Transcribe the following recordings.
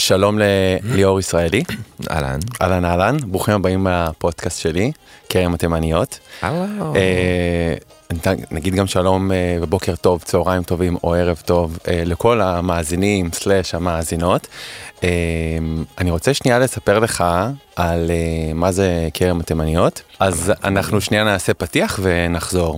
שלום לליאור ישראלי, אהלן. אהלן אהלן, ברוכים הבאים לפודקאסט שלי, כרם התימניות. אה, נת- נגיד גם שלום אה, ובוקר טוב, צהריים טובים או ערב טוב אה, לכל המאזינים סלאש המאזינות. אה, אני רוצה שנייה לספר לך על מה זה כרם התימניות, אז אנחנו שנייה נעשה פתיח ונחזור.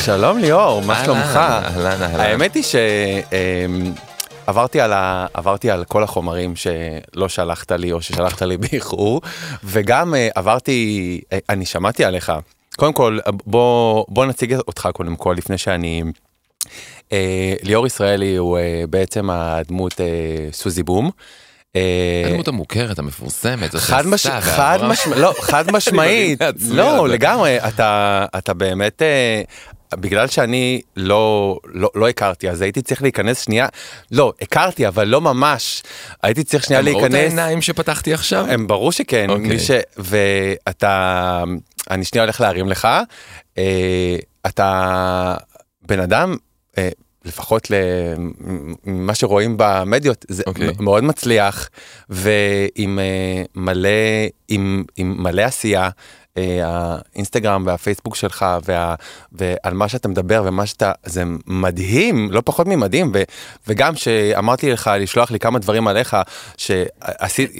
שלום ליאור, מה שלומך? אהלן, אהלן. האמת היא שעברתי על, ה... עברתי על כל החומרים שלא שלחת לי או ששלחת לי באיחור, וגם אה, עברתי, אה, אני שמעתי עליך. קודם כל, בוא, בוא נציג אותך קודם כל לפני שאני... אה, ליאור ישראלי הוא אה, בעצם הדמות אה, סוזי בום. הדמות המוכרת, המפורסמת, חד, חד. לא, חד משמעית, אני מבין לא לגמרי, אתה, באמת, בגלל שאני לא, לא, לא הכרתי, אז הייתי צריך להיכנס שנייה, לא, הכרתי, אבל לא ממש, הייתי צריך שנייה הם ראו את להיכנס, העיניים שפתחתי עכשיו? הם ברור שכן, אוקיי. מי ש... ואתה, אני שנייה הולך להרים לך, אה, אתה בן אדם, אה, לפחות למה שרואים במדיות, זה אוקיי. מ- מאוד מצליח, ועם אה, מלא, עם, עם מלא עשייה. אה, האינסטגרם והפייסבוק שלך וה, ועל מה שאתה מדבר ומה שאתה זה מדהים לא פחות ממדהים ו, וגם שאמרתי לך לשלוח לי כמה דברים עליך שעשית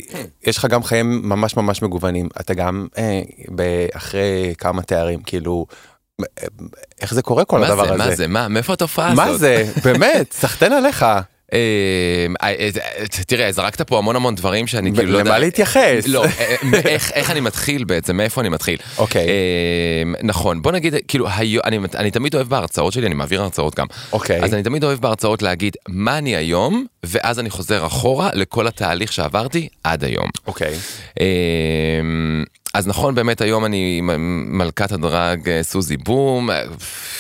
יש לך גם חיים ממש ממש מגוונים אתה גם אה, אחרי כמה תארים כאילו איך זה קורה כל הדבר זה, הזה מה זה, מה, מאיפה התופעה הזאת? מה זה באמת סחטיין עליך אה, אה, אה, תראה, זרקת פה המון המון דברים שאני כאילו לא יודע... למה להתייחס לא, איך, אני מתחיל בעצם, מאיפה אני מתחיל? אוקיי. אה, נכון, בוא נגיד, כאילו, אני תמיד אוהב בהרצאות שלי, אני מעביר הרצאות גם. אוקיי. אז אני תמיד אוהב בהרצאות להגיד מה אני היום, ואז אני חוזר אחורה לכל התהליך שעברתי עד היום. אוקיי אמ, אז נכון באמת היום אני מלכת הדרג אה, סוזי בום אה,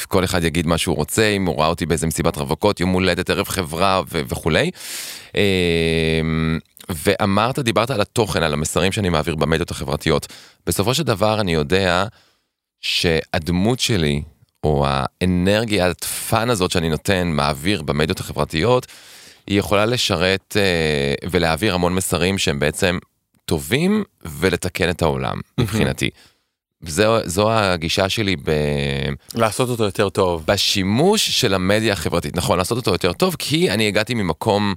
כל אחד יגיד מה שהוא רוצה אם הוא ראה אותי באיזה מסיבת רווקות יום הולדת ערב חברה ו- וכולי. אמ, ואמרת דיברת על התוכן על המסרים שאני מעביר במדיות החברתיות בסופו של דבר אני יודע שהדמות שלי או האנרגיית fun הזאת שאני נותן מעביר במדיות החברתיות היא יכולה לשרת אה, ולהעביר המון מסרים שהם בעצם טובים ולתקן את העולם מבחינתי. זו, זו הגישה שלי ב, לעשות אותו יותר טוב בשימוש של המדיה החברתית. נכון, לעשות אותו יותר טוב, כי אני הגעתי ממקום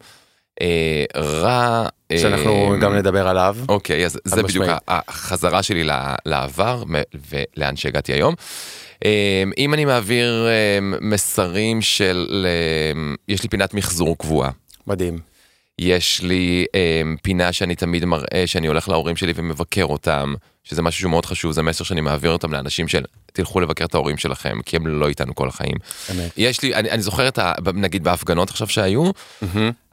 אה, רע. אה, שאנחנו גם נדבר עליו אוקיי, אז זה בדיוק. החזרה שלי לעבר ולאן שהגעתי היום. אה, אם אני מעביר אה, מסרים של, אה, יש לי פינת מחזור קבועה. מדהים יש לי אה, פינה שאני תמיד מראה שאני הולך להורים שלי ומבקר אותם, שזה משהו שהוא מאוד חשוב, זה מסר שאני מעביר אותם לאנשים של תלכו לבקר את ההורים שלכם, כי הם לא איתנו כל החיים. אמת. יש לי, אני, אני זוכר את ה... נגיד בהפגנות עכשיו שהיו,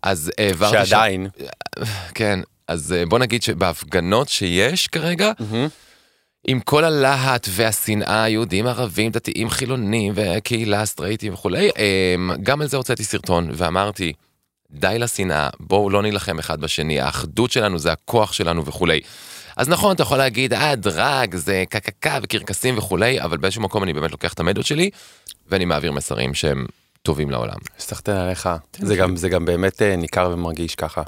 אז העברתי... שם- שעדיין כן, אז אה, בוא נגיד שבהפגנות שיש כרגע, עם כל הלהט והשנאה, יהודים, ערבים, דתיים, חילונים, וקהילה, סטרייטים וכולי, אמ, גם על זה הוצאתי סרטון ואמרתי, די לשנאה, בואו לא נילחם אחד בשני, האחדות שלנו זה הכוח שלנו וכולי. אז נכון, אתה יכול להגיד, אה, דרג, זה קקקה וקרקסים וכולי, אבל באיזשהו מקום אני באמת לוקח את המדיות שלי, ואני מעביר מסרים שהם טובים לעולם. סחטיין עליך, זה גם, זה גם באמת אה, ניכר ומרגיש ככה.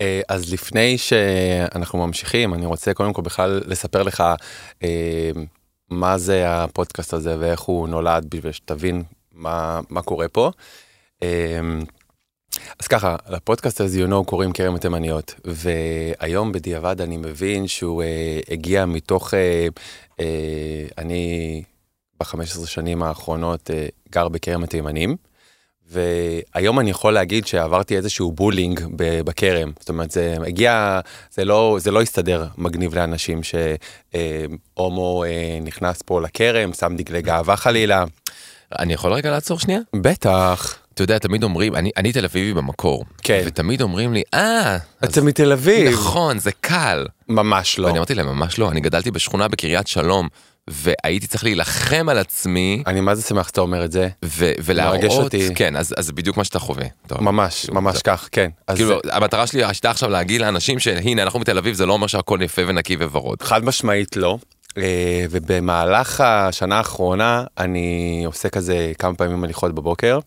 אה, אז לפני שאנחנו ממשיכים, אני רוצה קודם כל בכלל לספר לך אה, מה זה הפודקאסט הזה ואיך הוא נולד בשביל שתבין מה, מה קורה פה. אה, אז ככה, לפודקאסט הזה, you know, קוראים כרם התימניות, והיום בדיעבד אני מבין שהוא אה, הגיע מתוך, אה, אה, אני ב-15 שנים האחרונות אה, גר בכרם התימנים, והיום אני יכול להגיד שעברתי איזשהו בולינג בכרם, זאת אומרת זה הגיע, זה לא, זה לא הסתדר מגניב לאנשים שהומו אה, נכנס פה לכרם, שם דגלי גאווה חלילה, אני יכול רגע לעצור שנייה? בטח, אתה יודע, תמיד אומרים, אני, אני תל אביבי במקור, כן. ותמיד אומרים לי, אה, אז אתה מתל אביב, נכון, זה קל. ממש לא, ואני אמרתי להם, ממש לא, אני גדלתי בשכונה בקריית שלום, והייתי צריך להילחם על עצמי אני מה זה שמח שאתה אומר את זה. ו- מרגש ולהראות, אותי. כן, אז אז זה בדיוק מה שאתה חווה. אומר. ממש, כאילו, ממש זה- כך, כן. אז כאילו המטרה שלי הייתה עכשיו להגיד לאנשים שהנה אנחנו מתל אביב זה לא אומר שהכל יפה ונקי וורוד. חד משמעית לא. אה, ובמהלך השנה האחרונה אני עושה כזה כמה פעמים הליכות בבוקר.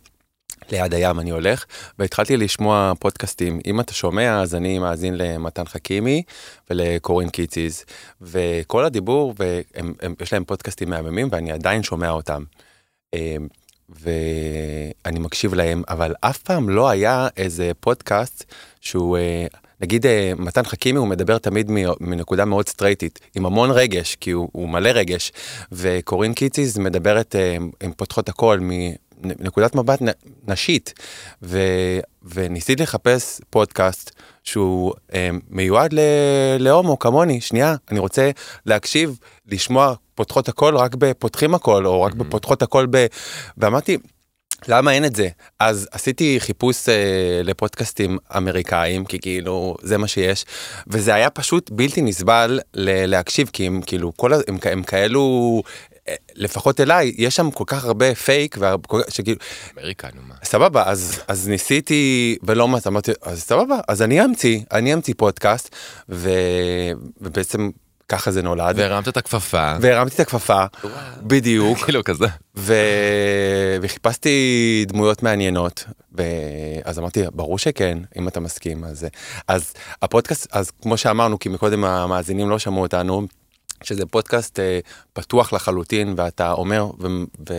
ליד הים אני הולך, והתחלתי לשמוע פודקאסטים. אם אתה שומע, אז אני מאזין למתן חכימי ולקורין קיציס, וכל הדיבור, ויש להם פודקאסטים מהממים, ואני עדיין שומע אותם. אה, ואני מקשיב להם, אבל אף פעם לא היה איזה פודקאסט שהוא, אה, נגיד אה, מתן חכימי, הוא מדבר תמיד מנקודה מאוד סטרייטית, עם המון רגש, כי הוא, הוא מלא רגש, וקורין קיציס מדברת, הן פותחות הכל מנקודת מבט נשית, ו, וניסיתי לחפש פודקאסט שהוא אה, מיועד ל, להומו כמוני, שנייה, אני רוצה להקשיב, לשמוע פותחות הכל רק בפותחים הכל, או רק בפותחות הכל ב... ואמרתי, למה אין את זה? אז עשיתי חיפוש אה, לפודקאסטים אמריקאים, כי כאילו זה מה שיש, וזה היה פשוט בלתי נסבל ל- להקשיב, כי הם כאילו, כל. הם, הם כאלו, לפחות אליי, יש שם כל כך הרבה פייק, שכאילו, אמריקה נו מה. סבבה, אז, אז ניסיתי ולא מצא, אמרתי, אז סבבה, אז אני אמציא, אני אמציא פודקאסט, ו... ובעצם ככה זה נולד. והרמת את הכפפה. והרמתי את הכפפה, בדיוק, כאילו כזה. ו... וחיפשתי דמויות מעניינות, ואז אמרתי, ברור שכן, אם אתה מסכים. אז, אז הפודקאסט, אז כמו שאמרנו, כי מקודם המאזינים לא שמעו אותנו, שזה פודקאסט אה, פתוח לחלוטין, ואתה אומר, ו... ו...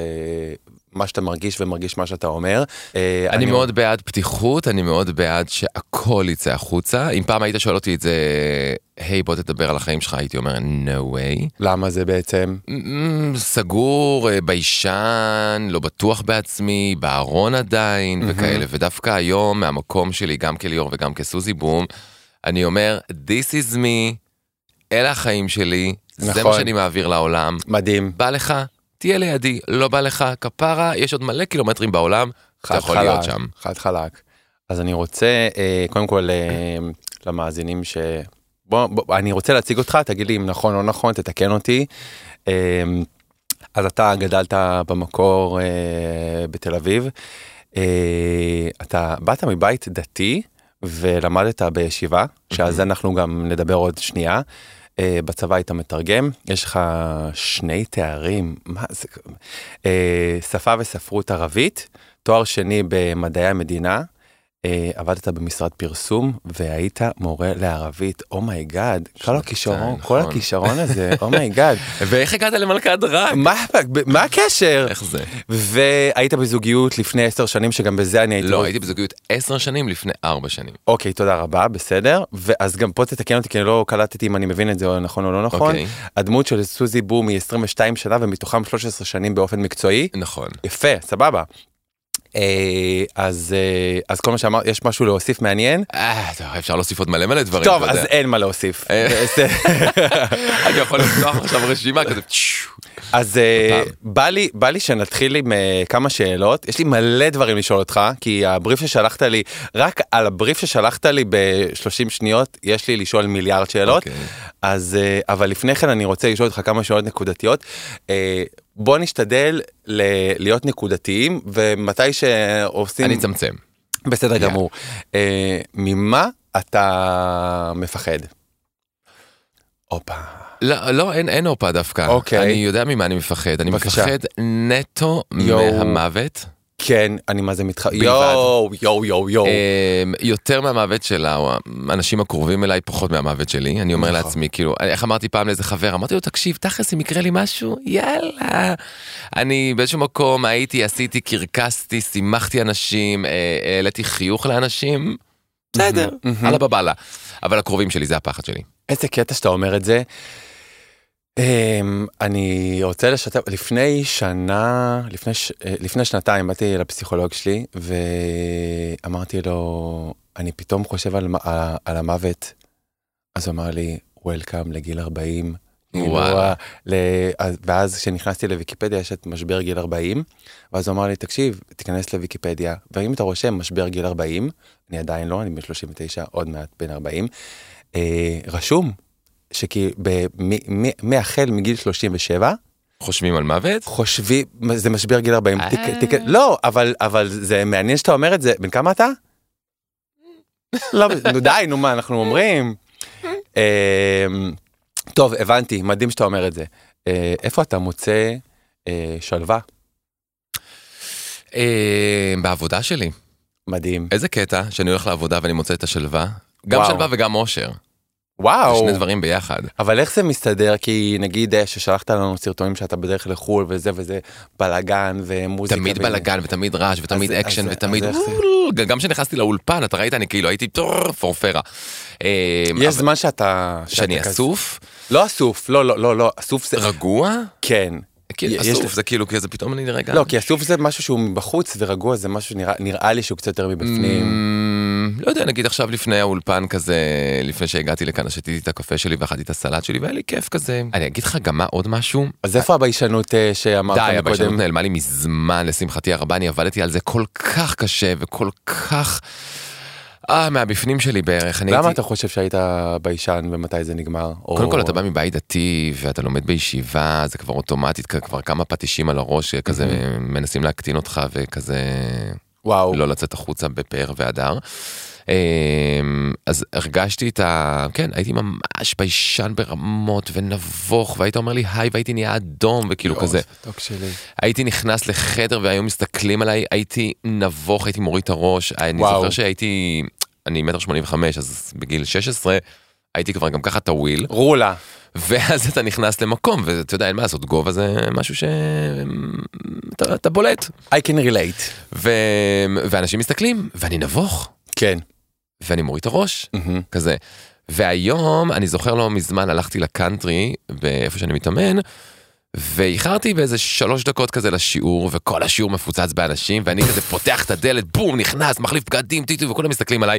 מה שאתה מרגיש ומרגיש מה שאתה אומר. אה, אני מאוד בעד פתיחות, אני מאוד בעד שהכל יצא החוצה. אם פעם היית שואל אותי את זה, היי בוא תדבר על החיים שלך, הייתי אומר no way. למה זה בעצם? סגור, אה, ביישן, לא בטוח בעצמי, בארון עדיין וכאלה, ודווקא היום מהמקום שלי, גם כליאור וגם כסוזי בום, אני אומר, this is me, אלה החיים שלי, זה נכון. מה שאני מעביר לעולם. מדהים. בא לך, תהיה לידי, לא בא לך, כפרה, יש עוד מלא קילומטרים בעולם, אתה יכול חלק, להיות שם. חד חלק. אז אני רוצה, אה, קודם כל, אה, למאזינים ש... בוא, בוא, אני רוצה להציג אותך, תגיד לי אם נכון או נכון, תתקן אותי. אה, אז אתה גדלת במקור בתל אביב. אתה באת מבית דתי ולמדת בישיבה, שעל זה אנחנו גם נדבר עוד שנייה. אה, בצבא היית מתרגם, יש לך שני תארים, מה זה, אה, שפה וספרות ערבית, תואר שני במדעי המדינה, אה, עבדת במשרד פרסום והיית מורה לערבית, oh my god, כל הכישרון, כל נכון. הכישרון הזה, oh my god, ואיך הגעת למלכת דראג? מה מה הקשר? איך זה? והיית בזוגיות לפני עשר שנים שגם בזה אני הייתי... לא, הייתי בזוגיות עשר שנים לפני ארבע שנים. אוקיי, תודה רבה, בסדר. ואז גם פה תתקן אותי, כי אני לא קלטתי אם אני מבין את זה או נכון או לא נכון. אוקיי. הדמות של סוזי בום היא 22 שנה ומתוכם 13 שנים באופן מקצועי. נכון. יפה, סבבה. אה, אז אה, אז כל מה שאמרת, יש משהו להוסיף מעניין? אה, אפשר להוסיף עוד מלא מלא דברים. טוב, אז. אין מה להוסיף. אני יכול לפתוח עכשיו רשימה כזה. אז. בא לי בא לי שנתחיל עם כמה שאלות יש לי מלא דברים לשאול אותך כי הבריף ששלחת לי רק על הבריף ששלחת לי ב-30 שניות יש לי לשאול מיליארד שאלות אוקיי. אז אבל לפני כן אני רוצה לשאול אותך כמה שאלות נקודתיות. בוא נשתדל ל- להיות נקודתיים ומתי שעושים אני אצמצם. בסדר יאללה. גמור אה, ממה אתה מפחד. הופה. לא, לא, אין, אין הופה דווקא. אוקיי. אני יודע ממה אני מפחד. אני בבקשה. מפחד נטו יואו. מהמוות. כן אני מה זה מתח... יואו יואו יואו יואו. אמ, יותר מהמוות של האנשים הקרובים אליי, פחות מהמוות שלי. אני אומר נכון. לעצמי, כאילו, איך אמרתי פעם לאיזה חבר, אמרתי לו, תקשיב, תכלס אם יקרה לי משהו, יאללה. אני באיזשהו מקום הייתי, עשיתי, קרקסתי, שימחתי אנשים, אה, העליתי חיוך לאנשים, בסדר. אללה בבאללה. אבל הקרובים שלי זה הפחד שלי. איזה קטע שאתה אומר את זה. Um, אני רוצה לשתף, לפני שנה, לפני, ש, אה, לפני שנתיים באתי לפסיכולוג שלי ואמרתי לו, אני פתאום חושב על, על, המוות. אז הוא אמר לי, וולקאם לגיל 40. כאילו, וואלה. ה- ל, אז- ואז כשנכנסתי לוויקיפדיה יש את משבר גיל 40, ואז הוא אמר לי, תקשיב, תיכנס לוויקיפדיה, ואם אתה רושם משבר גיל 40, אני עדיין לא, אני בן 39, עוד מעט בן 40, אה, רשום שכי ב- מ- מ- מהחל מגיל 37 חושבים על מוות? חושבים, זה משבר גיל 40, אה. תיק- תיק- לא, אבל, אבל זה מעניין שאתה אומר את זה, בן כמה אתה? לא, נו די, נו מה אנחנו אומרים? אמ, טוב, הבנתי, מדהים שאתה אומר את זה. אה, איפה אתה מוצא אה, שלווה? אה, בעבודה שלי. מדהים. איזה קטע שאני הולך לעבודה ואני מוצא את השלווה. גם וואו. שלווה וגם אושר. וואו, שני דברים ביחד. אבל איך זה מסתדר? כי נגיד אה, ששלחת לנו סרטונים שאתה בדרך לחו"ל וזה וזה בלאגן ומוזיקה. תמיד ו- בלאגן ותמיד רעש ותמיד אז- אקשן אז- ותמיד אז זה? גם כשנכנסתי לאולפן אתה ראית אני כאילו הייתי פורפרה. אה, יש אבל- זמן שאתה... שאני אסוף לא אסוף, לא, לא, לא, לא, אסוף זה... רגוע כן. כאילו, אסוף זה כאילו כזה פתאום אני רגע. לא, כי אסוף זה משהו שהוא מבחוץ ורגוע, זה משהו שנראה נראה לי שהוא קצת יותר מבפנים. לא יודע נגיד עכשיו לפני האולפן כזה לפני שהגעתי לכאן שתיתי את הקפה שלי ואכלתי את הסלט שלי והיה לי כיף כזה. אני אגיד לך גם מה עוד משהו. אז איפה הביישנות אה, שאמרת די הביישנות? נעלמה לי מזמן לשמחתי הרבה אני עבדתי על זה כל כך קשה וכל כך. אה מהבפנים שלי בערך. למה הייתי- אתה חושב שהיית ביישן ומתי זה נגמר? קודם או- כל אתה בא מבית דתי ואתה לומד בישיבה זה כבר אוטומטית כבר כמה פטישים על הראש כזה מנסים להקטין אותך וכזה וואו. לא לצאת החוצה בפאר והדר. אמ, אז הרגשתי את ה... כן, הייתי ממש ביישן ברמות ונבוך והיית אומר לי היי והייתי נהיה אדום וכאילו יואו, כזה. הייתי נכנס לחדר והיו מסתכלים עליי הייתי נבוך הייתי מוריד את הראש אני וואו. זוכר שהייתי אני מטר שמונים וחמש אז בגיל 16 הייתי כבר גם ככה טוויל רולה. ואז אתה נכנס למקום ואתה יודע אין מה לעשות גובה זה משהו שאתה אתה בולט I can relate. ו... ואנשים מסתכלים ואני נבוך כן. ואני מוריד את הראש מהמם. כזה. והיום אני זוכר לא מזמן הלכתי לקאנטרי באיפה שאני מתאמן. ואיחרתי באיזה שלוש דקות כזה לשיעור וכל השיעור מפוצץ באנשים ואני כזה פותח את הדלת בום נכנס מחליף בגדים טיטו וכולם מסתכלים עליי.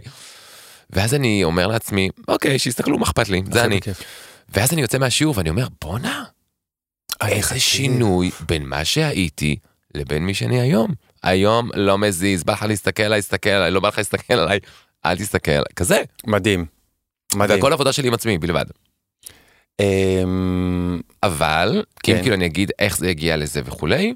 ואז אני אומר לעצמי אוקיי שיסתכלו מה אכפת לי זה אני. ואז אני יוצא מהשיעור ואני אומר בואנה אני איזה שינוי בין מה שהייתי לבין מי שאני היום. היום לא מזיז בא לך להסתכל עליי תסתכל עליי לא בא לך להסתכל עליי אל תסתכל כזה. מדהים. מדהים. והכל עבודה שלי עם עצמי בלבד. אמ, אבל כן. אם כאילו אני אגיד איך זה הגיע לזה וכולי.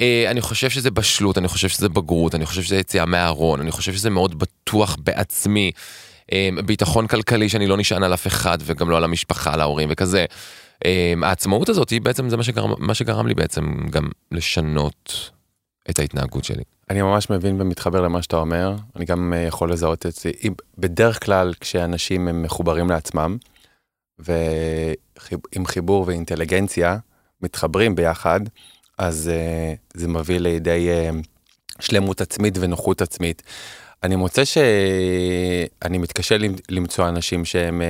אה, אני חושב שזה בשלות אני חושב שזה בגרות אני חושב שזה יציאה מהארון אני חושב שזה מאוד בטוח בעצמי. אה, ביטחון כלכלי שאני לא נשען על אף אחד וגם לא על המשפחה על ההורים וכזה. אה, העצמאות הזאת היא בעצם זה מה שגרם, מה שגרם לי בעצם גם לשנות את ההתנהגות שלי. אני ממש מבין ומתחבר למה שאתה אומר, אני גם אה, יכול לזהות את זה. בדרך כלל כשאנשים הם מחוברים לעצמם, ועם חיבור ואינטליגנציה מתחברים ביחד, אז אה, זה מביא לידי אה, שלמות עצמית ונוחות עצמית. אני מוצא שאני מתקשה למ- למצוא אנשים שהם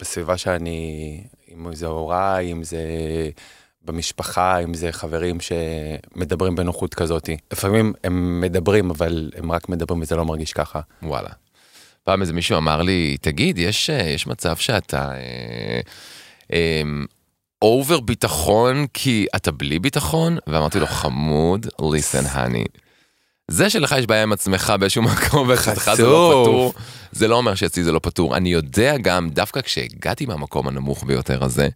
בסביבה שאני, אם זה הוריי, אם זה במשפחה, אם זה חברים שמדברים בנוחות כזאת. לפעמים הם מדברים, אבל הם רק מדברים וזה לא מרגיש ככה. וואלה. פעם איזה מישהו אמר לי, תגיד, יש, אה, יש מצב שאתה אה, אה, אובר ביטחון כי אתה בלי ביטחון? ואמרתי לו, חמוד, listen honey. זה שלך יש בעיה עם עצמך באיזשהו מקום ואצלך זה לא. פתור, זה לא אומר שאצלי זה לא פתור. אני יודע גם, דווקא כשהגעתי מהמקום הנמוך ביותר הזה,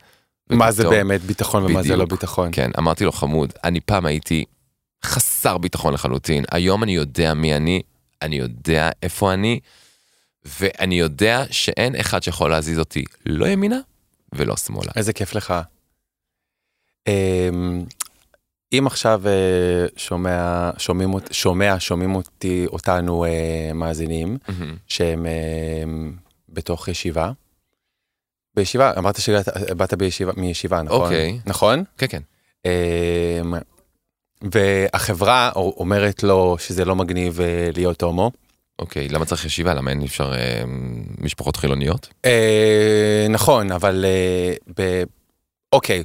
מה זה באמת ביטחון ומה זה. לא ביטחון. כן, אמרתי לו חמוד, אני פעם הייתי חסר ביטחון לחלוטין, היום אני יודע מי אני, אני יודע איפה אני, ואני יודע שאין אחד שיכול להזיז אותי לא ימינה ולא שמאלה. איזה כיף לך. אמ, אם עכשיו אה, שומע, שומעים, שומע, שומעים אותי, אותנו אה, מאזינים, מהמם. שהם אה, בתוך ישיבה. בישיבה, אמרת שבאת בישיבה, מישיבה, נכון? אוקיי. נכון? כן, כן. אמ, והחברה אומרת לו שזה לא מגניב אה, להיות הומו. אוקיי, למה צריך ישיבה? למה אין אפשר אה, משפחות חילוניות? אה, נכון, אבל אה, ב... אוקיי,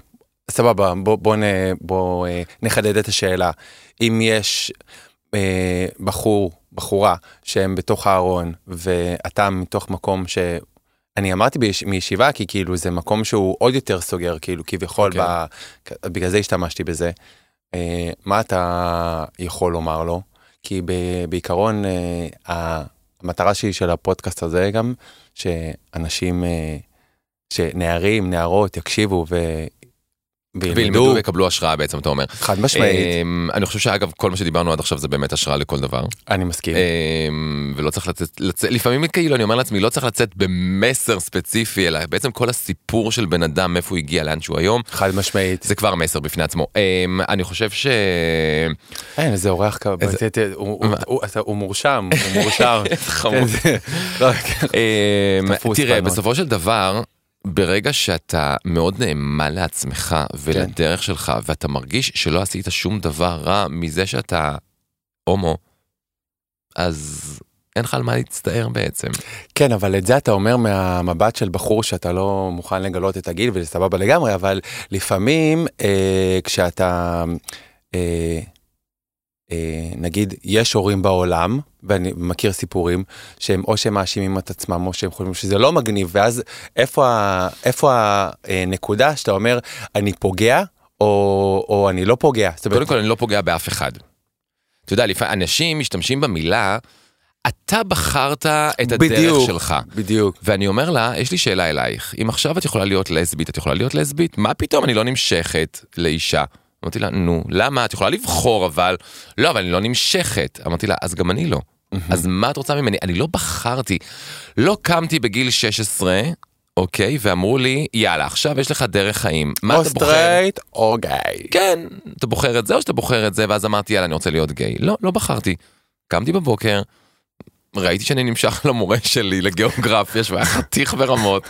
סבבה, בוא, בוא, נ... בוא אה, נחדד את השאלה. אם יש אה, בחור, בחורה, שהם בתוך הארון, ואתה מתוך מקום ש... אני אמרתי ביש... מישיבה, כי כאילו זה מקום שהוא עוד יותר סוגר, כאילו כביכול, ב... בגלל זה השתמשתי בזה. אה, מה אתה יכול לומר לו? כי ב... בעיקרון, אה, המטרה שלי של הפודקאסט הזה גם, שאנשים, אה, שנערים, נערות יקשיבו וילמדו ויקבלו השראה בעצם אתה אומר. חד משמעית. אמ, אני חושב שאגב כל מה שדיברנו עד עכשיו זה באמת השראה לכל דבר. אני מסכים. אמ, ולא צריך לצאת, לצאת לפעמים כאילו אני אומר לעצמי לא צריך לצאת במסר ספציפי אלא בעצם כל הסיפור של בן אדם איפה הוא הגיע לאן שהוא היום. חד משמעית. זה כבר מסר בפני עצמו. אמ, אני חושב ש... אין איזה אורח כזה, הוא מורשם, הוא מורשם. חמוד. לא, כן. תראה בסופו של דבר. ברגע שאתה מאוד נאמן לעצמך ולדרך שלך ואתה מרגיש שלא עשית שום דבר רע מזה שאתה הומו, אז אין לך על מה להצטער בעצם. כן, אבל את זה אתה אומר מהמבט של בחור שאתה לא מוכן לגלות את הגיל וזה סבבה לגמרי, אבל לפעמים אה, כשאתה... אה, נגיד יש הורים בעולם ואני מכיר סיפורים שהם או שהם מאשימים את עצמם או שהם חושבים שזה לא מגניב ואז איפה איפה הנקודה שאתה אומר אני פוגע או, או אני לא פוגע. קודם כל אני לא פוגע באף אחד. אתה יודע לפעמים אנשים משתמשים במילה אתה בחרת את הדרך בדיוק, שלך. בדיוק. ואני אומר לה, יש לי שאלה אלייך, אם עכשיו את יכולה להיות לסבית, את יכולה להיות לסבית? מה פתאום אני לא נמשכת לאישה? אמרתי לה, נו, למה? את יכולה לבחור אבל, לא, אבל אני לא נמשכת. אמרתי לה, אז גם אני לא. אז מה את רוצה ממני? אני לא בחרתי. לא קמתי בגיל 16, אוקיי, ואמרו לי, יאללה, עכשיו יש לך דרך חיים. מה אתה בוחר? או סטרייט או גיי. כן, אתה בוחר את זה או שאתה בוחר את זה, ואז אמרתי, יאללה, אני רוצה להיות גיי. לא, לא בחרתי. קמתי בבוקר, ראיתי שאני נמשך למורה שלי לגיאוגרפיה שהיה חתיך ברמות.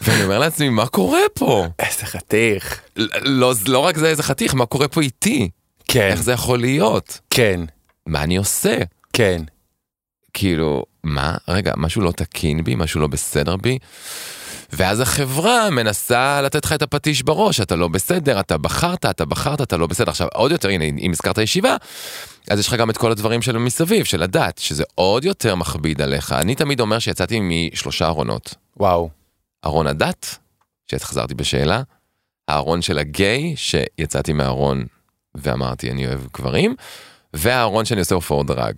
ואני אומר לעצמי מה קורה פה? איזה חתיך. לא, לא רק זה איזה חתיך מה קורה פה איתי? כן. איך זה יכול להיות? כן. מה אני עושה? כן. כאילו מה רגע משהו לא תקין בי משהו לא בסדר בי. ואז החברה מנסה לתת לך את הפטיש בראש, אתה לא בסדר, אתה בחרת, אתה בחרת, אתה לא בסדר. עכשיו עוד יותר, הנה, אם הזכרת ישיבה, אז יש לך גם את כל הדברים של מסביב, של הדת, שזה עוד יותר מכביד עליך. אני תמיד אומר שיצאתי משלושה ארונות. וואו. ארון הדת, שהחזרתי בשאלה, הארון של הגיי, שיצאתי מהארון ואמרתי אני אוהב גברים, והארון שאני עושה הופעות דרג.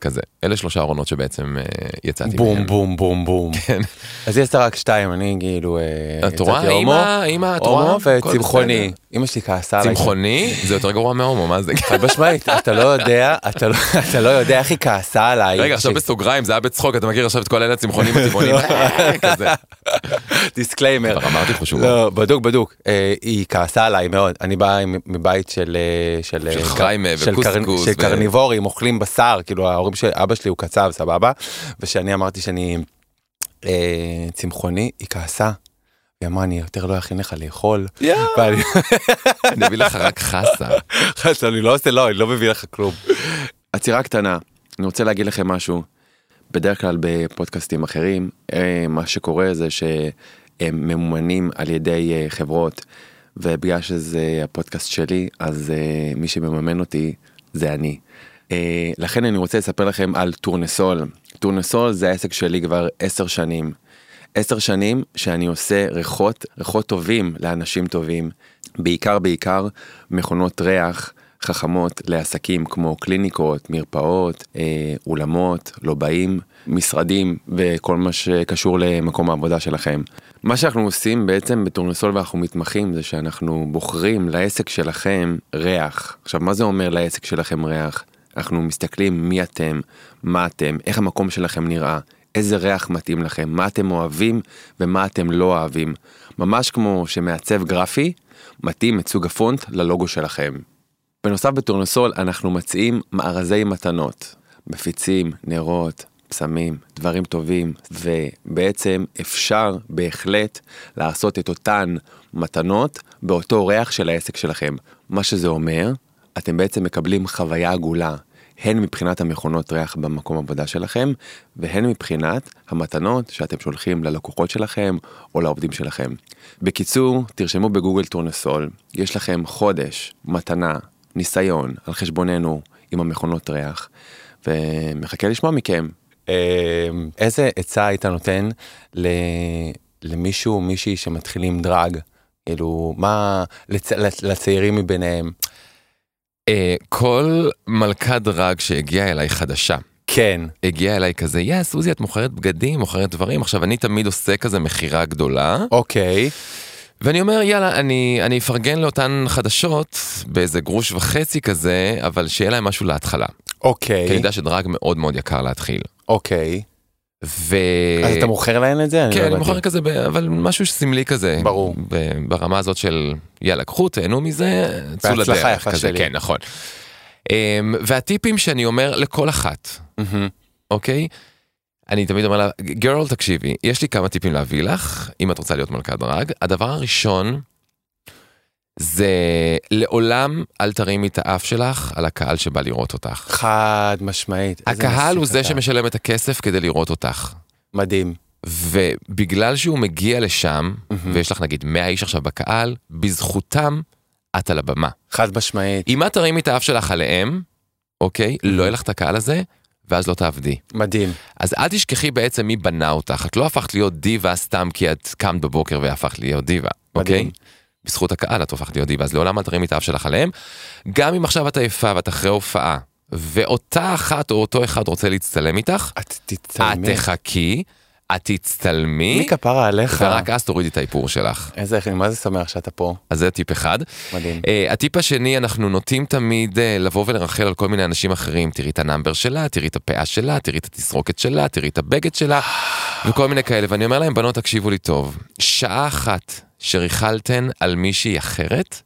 כזה. אלה שלושה ארונות שבעצם אה, יצאתי בום מהם. בום בום בום. כן. אז יש רק שתיים אני כאילו אה, את רואה? אמא אמא את רואה? וצמחוני. אמא שלי כעסה עליי. צמחוני? זה יותר גרוע מהומו מה זה? חד משמעית אתה לא יודע אתה לא אתה לא יודע איך היא כעסה עליי. רגע עכשיו בסוגריים זה היה בצחוק אתה מכיר עכשיו את כל אלה צמחונים וצמחונים disclaimer אמרתי לך שהוא לא בדוק בדוק. אה, היא כעסה עליי מאוד. אני בא מבית של של וקוסקוס של קרניבורים אוכלים בשר כאילו כאילו ההורים של אבא שלי הוא קצב סבבה ושאני אמרתי שאני אה, צמחוני היא כעסה. היא אמרה אני יותר לא אכין לך לאכול. אני אביא לך רק חסה. חסה אני לא עושה לא אני לא מביא לך כלום. עצירה קטנה אני רוצה להגיד לכם משהו. בדרך כלל בפודקאסטים אחרים אה, מה שקורה זה שהם ממומנים על ידי אה, חברות ובגלל שזה הפודקאסט שלי אז אה, מי שמממן אותי זה אני. אה, לכן אני רוצה לספר לכם על טורנסול. טורנסול זה העסק שלי כבר עשר שנים. עשר שנים שאני עושה ריחות, ריחות טובים לאנשים טובים. בעיקר בעיקר מכונות ריח חכמות לעסקים כמו קליניקות, מרפאות, אה, אולמות, לובעים, משרדים וכל מה שקשור למקום העבודה שלכם. מה שאנחנו עושים בעצם בטורנסול ואנחנו מתמחים זה שאנחנו בוחרים לעסק שלכם ריח. עכשיו מה זה אומר לעסק שלכם ריח? אנחנו מסתכלים מי אתם, מה אתם, איך המקום שלכם נראה, איזה ריח מתאים לכם, מה אתם אוהבים ומה אתם לא אוהבים. ממש כמו שמעצב גרפי מתאים את סוג הפונט ללוגו שלכם. בנוסף בטורנסול אנחנו מציעים מארזי מתנות, מפיצים, נרות, פסמים, דברים טובים, ובעצם אפשר בהחלט לעשות את אותן מתנות באותו ריח של העסק שלכם. מה שזה אומר, אתם בעצם מקבלים חוויה עגולה, הן מבחינת המכונות ריח במקום עבודה שלכם, והן מבחינת המתנות שאתם שולחים ללקוחות שלכם או לעובדים שלכם. בקיצור, תרשמו בגוגל טורנסול, יש לכם חודש, מתנה, ניסיון על חשבוננו עם המכונות ריח, ומחכה לשמוע מכם. אה, איזה עצה היית נותן למישהו, מישהי שמתחילים דראג? כאילו, מה לצ... לצעירים מביניהם? אה, כל מלכת דראג שהגיעה אליי חדשה. כן. הגיעה אליי כזה, יא סוזי את מוכרת בגדים, מוכרת דברים, עכשיו אני תמיד עושה כזה מכירה גדולה. אוקיי. ואני אומר, יאללה, אני, אני אפרגן לאותן חדשות באיזה גרוש וחצי כזה, אבל שיהיה להם משהו להתחלה. אוקיי, כי אני יודע שדרג מאוד מאוד יקר להתחיל. אוקיי. ו... אז אתה מוכר להן את זה? לא כן, אני. מוכר כזה, אבל משהו סמלי כזה. ברור. ברמה הזאת של, יאללה, קחו, תהנו מזה, צאו לדרך. בהצלחה יפה כזה, שלי. כן, נכון. אמ, והטיפים שאני אומר לכל אחת. אוקיי? אני תמיד אומר לה, גרל תקשיבי, יש לי כמה טיפים להביא לך, אם את רוצה להיות מלכת דרג. הדבר הראשון, זה לעולם אל תרימי את האף שלך על הקהל שבא לראות אותך. חד משמעית. הקהל הוא זה אתה. שמשלם את הכסף כדי לראות אותך. מדהים. ובגלל שהוא מגיע לשם. ויש לך נגיד 100 איש עכשיו בקהל, בזכותם את על הבמה. חד משמעית. אם את תרימי את האף שלך עליהם, אוקיי, לא יהיה לך את הקהל הזה, ואז לא תעבדי. מדהים. אז אל תשכחי בעצם מי בנה אותך. את לא הפכת להיות דיבה סתם כי את קמת בבוקר והפכת להיות דיבה, אוקיי? בזכות הקהל את הופכת להיות דיבה, אז לעולם אל תרימי את האף שלך עליהם. גם אם עכשיו את עייפה ואת אחרי הופעה, ואותה אחת או אותו אחד רוצה להצטלם איתך, את את תצלמי. תחכי, את תצטלמי, מי כפרה עליך? ורק אז תורידי את האיפור שלך. איזה, אני מה זה שמח שאתה פה. אז זה טיפ אחד. מדהים. אה, הטיפ השני, אנחנו נוטים תמיד אה, לבוא ולרכל על כל מיני אנשים אחרים. תראי את ה number שלה, תראי את הפאה שלה, תראי את התסרוקת שלה, תראי את הבגד שלה, וכל מיני כאלה. ואני אומר להם, בנות, תקשיבו לי טוב. שעה אחת שריכלתן על מישהי אחרת,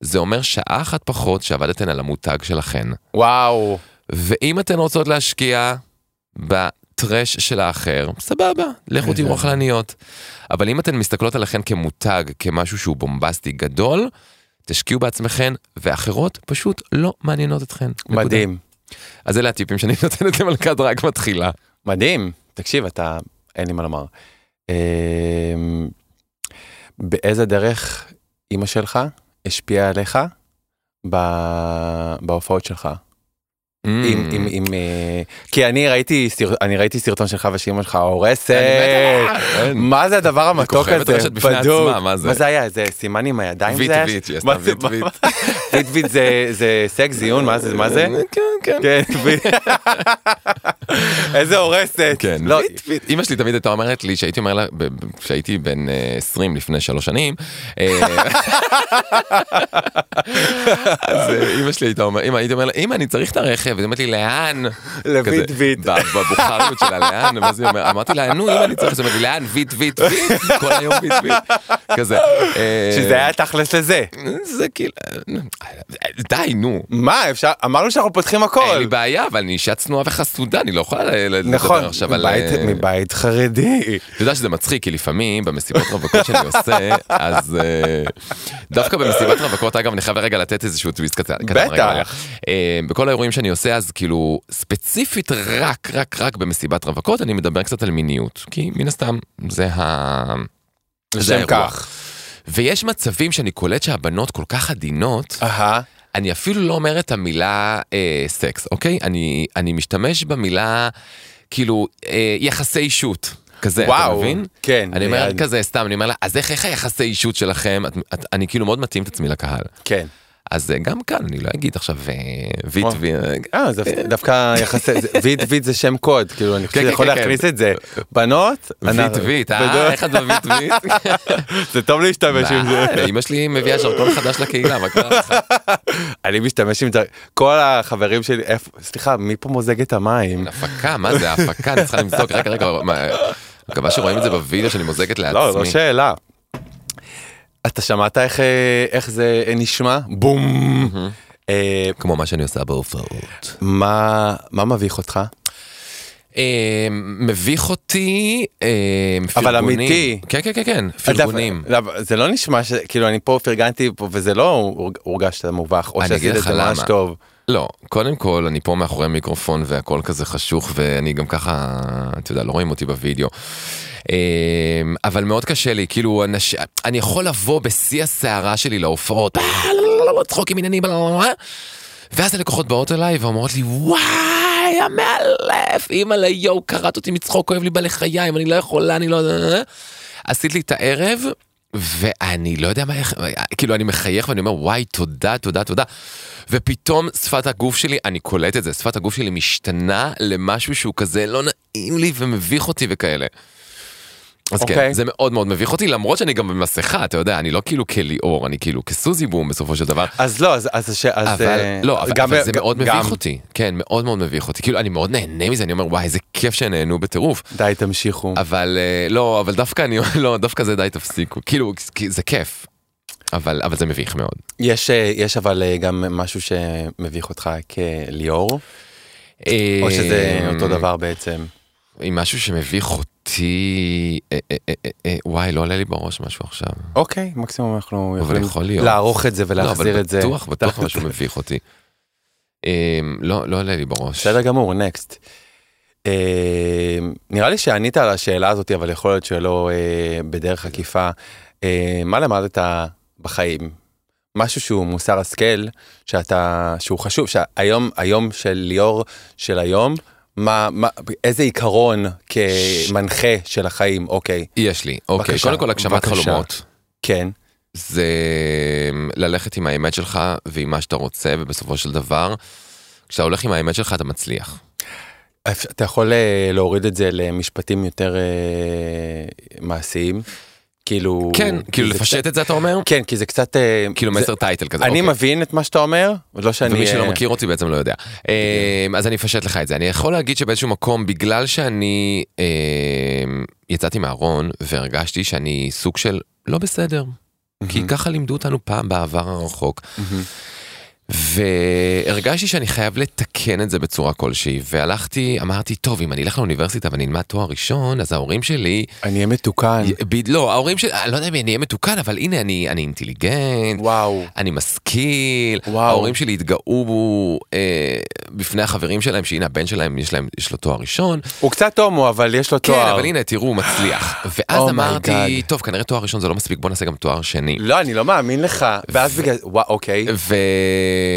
זה אומר שעה אחת פחות שעבדתן על המותג שלכן. וואו. ואם אתן רוצות להשקיע ב trash של האחר, סבבה, לכו תהיו רכלניות. אבל אם אתן מסתכלות עליכן כמותג, כמשהו שהוא בומבסטי גדול, תשקיעו בעצמכן, ואחרות פשוט לא מעניינות אתכן. נקודה. מדהים. אז אלה הטיפים שאני נותנת למלכת דרג מתחילה. מדהים. תקשיב, אתה, אין לי מה לומר. באיזה דרך אימא שלך השפיעה עליך בהופעות שלך? Mm. אם, אם, אם, אה, כי אני ראיתי, אני ראיתי סרטון שלך ושאימא שלך הורסת. עליה. מה זה הדבר המתוק הזה? בדוק. מה זה? זה היה? איזה סימן עם הידיים ויט זה היה? ויט, מה עשתה זה- ויט ויט. ויט ויט זה- זה סקס זיון? מה זה? מה זה? כן, כן. כן, ויט. איזה הורסת. כן, לא, ויט ויט. אמא שלי תמיד הייתה אומרת לי שהייתי אומר לה, כשהייתי בן אה, 20 לפני שלוש שנים, אה, אז אה, אמא שלי הייתה אומרת, אמא הייתי אומר לה, אמא אני צריך את הרכב, היא אומרת לי לאן? לויט כזה, ויט. ב- בבוכריות שלה לאן, מה זה אומר? אמרתי לה, נו אמא אני צריך, אז היא אומרת לי לאן? ויט ויט ויט, כל היום ויט ויט, כזה. אה, שזה היה תכלס לזה. זה כאילו, די נו. מה אפשר, אמרנו שאנחנו פותחים אין הכל. לי בעיה, אבל אני אישה צנועה וחסודה, אני לא יכולה ל- לדבר נכון, עכשיו על... אה, מבית חרדי. אתה יודע שזה מצחיק, כי לפעמים במסיבות רווקות שאני עושה, אז אה, דווקא במסיבת רווקות, אגב, אני חייב רגע לתת איזשהו טוויסט קטן. בטח. אה, בכל האירועים שאני עושה, אז כאילו, ספציפית רק, רק, רק במסיבת רווקות, אני מדבר קצת על מיניות. כי מן הסתם, זה ה... זה האירוע. כך. ויש מצבים שאני קולט שהבנות כל כך עדינות, אהה. אני אפילו לא אומר את המילה אה, סקס, אוקיי? אני, אני משתמש במילה, כאילו, אה, יחסי אישות. כזה, וואו. אתה מבין? כן. אני אומר ליד- כזה סתם, אני אומר לה, אז איך, איך היחסי אישות שלכם? את, את, אני כאילו מאוד מתאים את עצמי לקהל. כן. אז אה, גם כאן, אני לא אגיד עכשיו אה, ויט וואו. וי... אה, דווקא יחסי, ויט ויט זה שם קוד, כאילו אני חושב כן, שיכול כן, כן, להכניס את זה. בנות, ויט ויט, אה? איך את בוויט ויט? זה טוב להשתמש עם זה. אמא שלי מביאה ז'רקון חדש לקהילה, מה קרה לך? אני משתמש עם זה, כל החברים שלי, איפה, סליחה, מי פה מוזג את המים? הפקה, מה זה הפקה? אני צריכה למזוג, רגע, רגע, מקווה שרואים את זה בווידאו שאני מוזגת לעצמי. לא, לא שאלה. אתה שמעת איך, אה, איך זה נשמע? בום. אה, כמו מה שאני עושה בהופעות. מה מה מביך אותך? אה, מביך אותי אה, אבל. אמיתי. כן, כן, כן, כן, פרגונים. לא, זה לא נשמע ש... כאילו אני פה פרגנתי פה וזה לא הורג- הורגשת מובך, או שעשית את זה ממש. טוב. לא, קודם כל, אני פה מאחורי מיקרופון והכל כזה חשוך, ואני גם ככה, אתה יודע, לא רואים אותי בווידאו. אה, אבל מאוד קשה לי, כאילו. אני יכול לבוא בשיא הסערה שלי להופעות, "אה, לא, לא, לא, צחוקים עניינים, בלה, בלה, בלה." ואז הלקוחות באות אליי ואומרות לי, וואי, המאלף, אימא'לה, יואו, קראת אותי מצחוק, כואב לי בלחיים, אני לא יכולה, אני לא... עשית לי את הערב, ואני לא יודע מה, כאילו אני מחייך ואני אומר וואי תודה תודה תודה ופתאום שפת הגוף שלי אני קולט את זה שפת הגוף שלי משתנה למשהו שהוא כזה לא נעים לי ומביך אותי וכאלה. אז כן, אוקיי. זה מאוד מאוד מביך אותי, למרות שאני גם במסכה, אתה יודע, אני לא כאילו כליאור, אני כאילו כסוזי בום בסופו של דבר. אז לא, אז, אז, ש- אז אבל, אה, לא, אבל, גם- אבל זה גם- מאוד גם- מביך אותי, כן, מאוד מאוד מביך אותי, כאילו אני מאוד נהנה מזה, אני אומר וואי איזה כיף שנהנו בטירוף, די, תמשיכו. אבל אה, לא, אבל דווקא אני, לא, דווקא זה די תפסיקו, כאילו, זה כיף, אבל, אבל זה מביך מאוד. יש, אה, יש אבל אה, גם משהו שמביך אותך כליאור, או שזה אותו דבר בעצם. עם משהו שמביך אותי, אה, אה, אה, וואי, לא עולה לי בראש משהו עכשיו. אוקיי, מקסימום אנחנו יכולים. לערוך את זה לא, ולהחזיר אבל את זה. בטוח, בטוח משהו מביך אותי. אה, לא, לא עולה לי בראש. בסדר גמור, נקסט. נראה לי שענית על השאלה הזאת, אבל יכול להיות שלא בדרך עקיפה. אה, מה למדת בחיים? משהו שהוא מוסר השכל, שאתה, שהוא חשוב, שהיום, היום של ליאור של היום, מה, מה, איזה עיקרון כמנחה של החיים, אוקיי, יש לי, אוקיי, בבקשה, קודם כל הגשמת. חלומות. כן, זה ללכת עם האמת שלך ועם מה שאתה רוצה, ובסופו של דבר, כשאתה הולך עם האמת שלך אתה מצליח. אתה יכול אה, להוריד את זה למשפטים יותר אה, מעשיים, כאילו, כן, כאילו לפשט קצת- את זה אתה אומר? כן, כי זה קצת, אה, כאילו זה- מסר טייטל כזה. אני אוקיי. מבין את מה שאתה אומר, לא שאני... ומי שלא אה, מכיר אותי בעצם לא יודע. אה, אז אני אפשט לך את זה. אני יכול להגיד שבאיזשהו מקום, בגלל שאני יצאתי מהארון והרגשתי שאני סוג של לא בסדר, כי. ככה לימדו אותנו פעם בעבר הרחוק. והרגשתי שאני חייב לתקן את זה בצורה כלשהי, והלכתי, אמרתי, טוב, אם אני אלך לאוניברסיטה ואני אלמד תואר ראשון, אז ההורים שלי, אני אהיה מתוקן, ב- לא, ההורים שלי, אני לא יודע אם אני אהיה מתוקן, אבל הנה, אני, אני אינטליגנט, וואו, אני משכיל, וואו. ההורים שלי התגאו בו אה, בפני החברים שלהם, שהנה הבן שלהם, יש, להם, יש לו תואר ראשון. הוא קצת הומו, אבל יש לו כן, תואר. אבל הנה, תראו, הוא מצליח. ואז Oh אמרתי. טוב, כנראה תואר ראשון זה לא מספיק, בוא נעשה גם תואר שני. לא, אני לא מאמין לך, ואז בגלל, וואו, אוקיי, ו...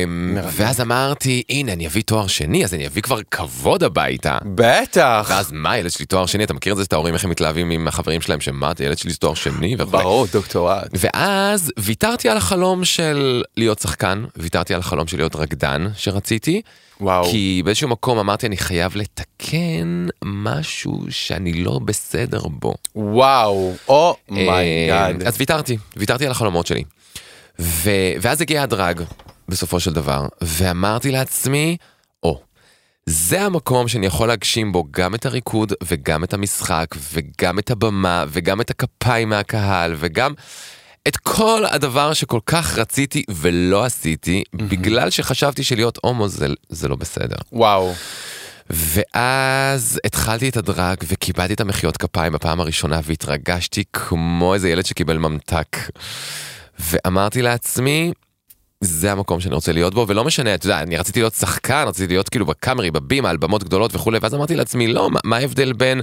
מרתק. ואז אמרתי, הנה, אני אביא תואר שני, אז אני אביא כבר כבוד הביתה. בטח, ואז מה, ילד שלי תואר שני, אתה מכיר את זה שאת ההורים איך הם מתלהבים עם החברים שלהם, שמה, ילד שלי תואר שני וכו'. ברור, דוקטורט. ואז ויתרתי על החלום של להיות שחקן, ויתרתי על החלום של להיות רקדן שרציתי, וואו, כי באיזשהו מקום אמרתי אני חייב לתקן משהו שאני לא בסדר בו. וואו, oh my god. אה, אז ויתרתי, ויתרתי על החלומות שלי. ו... ואז הגיע הדראג, בסופו של דבר, ואמרתי לעצמי, או, זה המקום שאני יכול להגשים בו גם את הריקוד, וגם את המשחק, וגם את הבמה, וגם את הכפיים מהקהל, וגם את כל הדבר שכל כך רציתי ולא עשיתי, בגלל שחשבתי שלהיות הומו זה, זה לא בסדר. וואו, ואז התחלתי את הדרג וקיבלתי את המחיאות כפיים בפעם הראשונה והתרגשתי כמו איזה ילד שקיבל ממתק. ואמרתי לעצמי, זה המקום שאני רוצה להיות בו, ולא משנה, אתה יודע, אני רציתי להיות שחקן, רציתי להיות כאילו בקאמרי, בבימה, על במות גדולות וכולי, ואז אמרתי לעצמי, לא, מה, מה ההבדל בין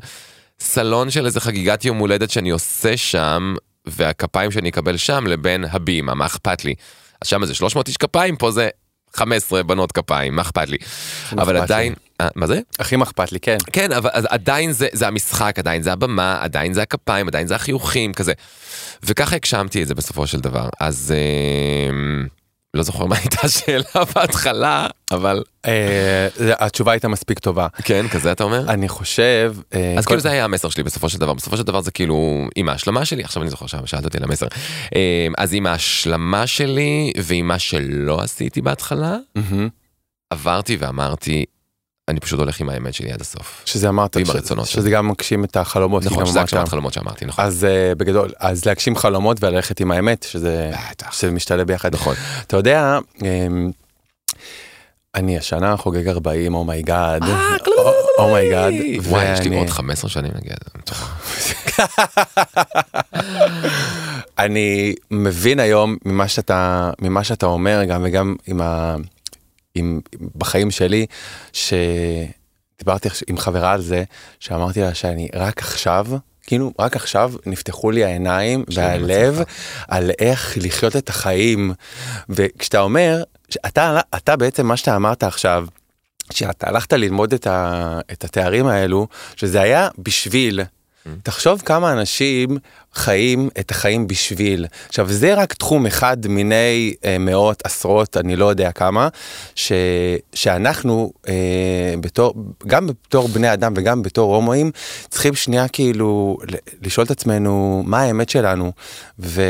סלון של איזה חגיגת יום הולדת שאני עושה שם, והכפיים שאני אקבל שם, לבין הבימה, מה אכפת לי? אז שם זה 300 איש כפיים, פה זה 15 בנות כפיים, מה אכפת לי? אבל. עדיין, אה, מה זה? הכי אכפת לי, כן. כן, אבל אז עדיין זה, זה המשחק, עדיין זה הבמה, עדיין זה הכפיים, עדיין זה החיוכים, כזה. וככה הגשמתי את זה בסופו של דבר. אז אה, לא זוכר מה הייתה השאלה בהתחלה, אבל אה, התשובה הייתה מספיק טובה. כן, כזה אתה אומר? אני חושב... אה, אז כאילו זה היה המסר שלי בסופו של דבר, בסופו של דבר זה כאילו עם ההשלמה שלי, עכשיו אני זוכר ששאלת אותי על המסר. אה, אז עם ההשלמה שלי ועם מה שלא עשיתי בהתחלה. עברתי ואמרתי, אני פשוט הולך עם האמת שלי עד הסוף. שזה אמרת, ועם ש- הרצונות שזה גם מגשים את החלומות. נכון, גם שזה הגשמת חלומות שאמרתי, נכון. אז אה, בגדול, אז להגשים חלומות וללכת עם האמת, שזה. שזה משתלב ביחד. נכון. אתה יודע, אמ, אני השנה חוגג 40, אומייגאד. אומייגאד. וואי, יש לי עוד 15 שנים נגיד. אני מבין היום ממה שאתה, ממה שאתה אומר גם וגם עם ה... עם, בחיים שלי, שדיברתי עם חברה על זה, שאמרתי לה שאני רק עכשיו, כאילו רק עכשיו נפתחו לי העיניים והלב על איך לחיות את החיים. וכשאתה אומר, שאתה, אתה בעצם מה שאתה אמרת עכשיו, שאתה הלכת ללמוד את, ה, את התארים האלו, שזה היה בשביל תחשוב כמה אנשים חיים את החיים בשביל. עכשיו, זה רק תחום אחד מיני אה, מאות, עשרות, אני לא יודע כמה, ש, שאנחנו, אה, בתור, גם בתור בני אדם וגם בתור הומואים, צריכים שנייה כאילו לשאול את עצמנו מה האמת שלנו, ו,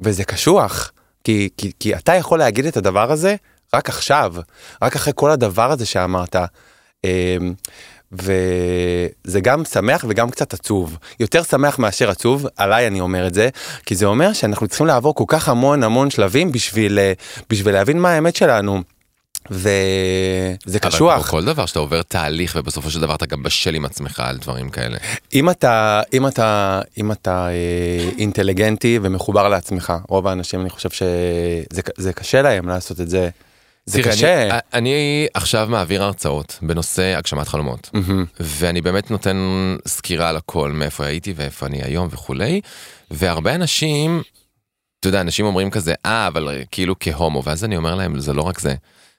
וזה קשוח, כי, כי, כי אתה יכול להגיד את הדבר הזה רק עכשיו, רק אחרי כל הדבר הזה שאמרת. אה, וזה גם שמח וגם קצת עצוב. יותר שמח מאשר עצוב, עליי אני אומר את זה, כי זה אומר שאנחנו צריכים לעבור כל כך המון המון שלבים בשביל, אה, בשביל להבין מה האמת שלנו. וזה קשוח. אבל כל דבר שאתה עובר תהליך ובסופו של דבר אתה גם בשל עם עצמך על דברים כאלה. אם אתה, אם אתה, אם אתה אה, אינטליגנטי ומחובר לעצמך, רוב האנשים אני חושב שזה קשה להם לעשות את זה. זה תראה, קשה. אני, אני עכשיו מעביר הרצאות בנושא הגשמת חלומות, Mm-hmm. ואני באמת נותן סקירה על הכל, מאיפה הייתי ואיפה אני היום וכולי, והרבה אנשים, אתה יודע, אנשים אומרים כזה, אה, אבל כאילו כהומו, ואז אני אומר להם, זה לא רק זה.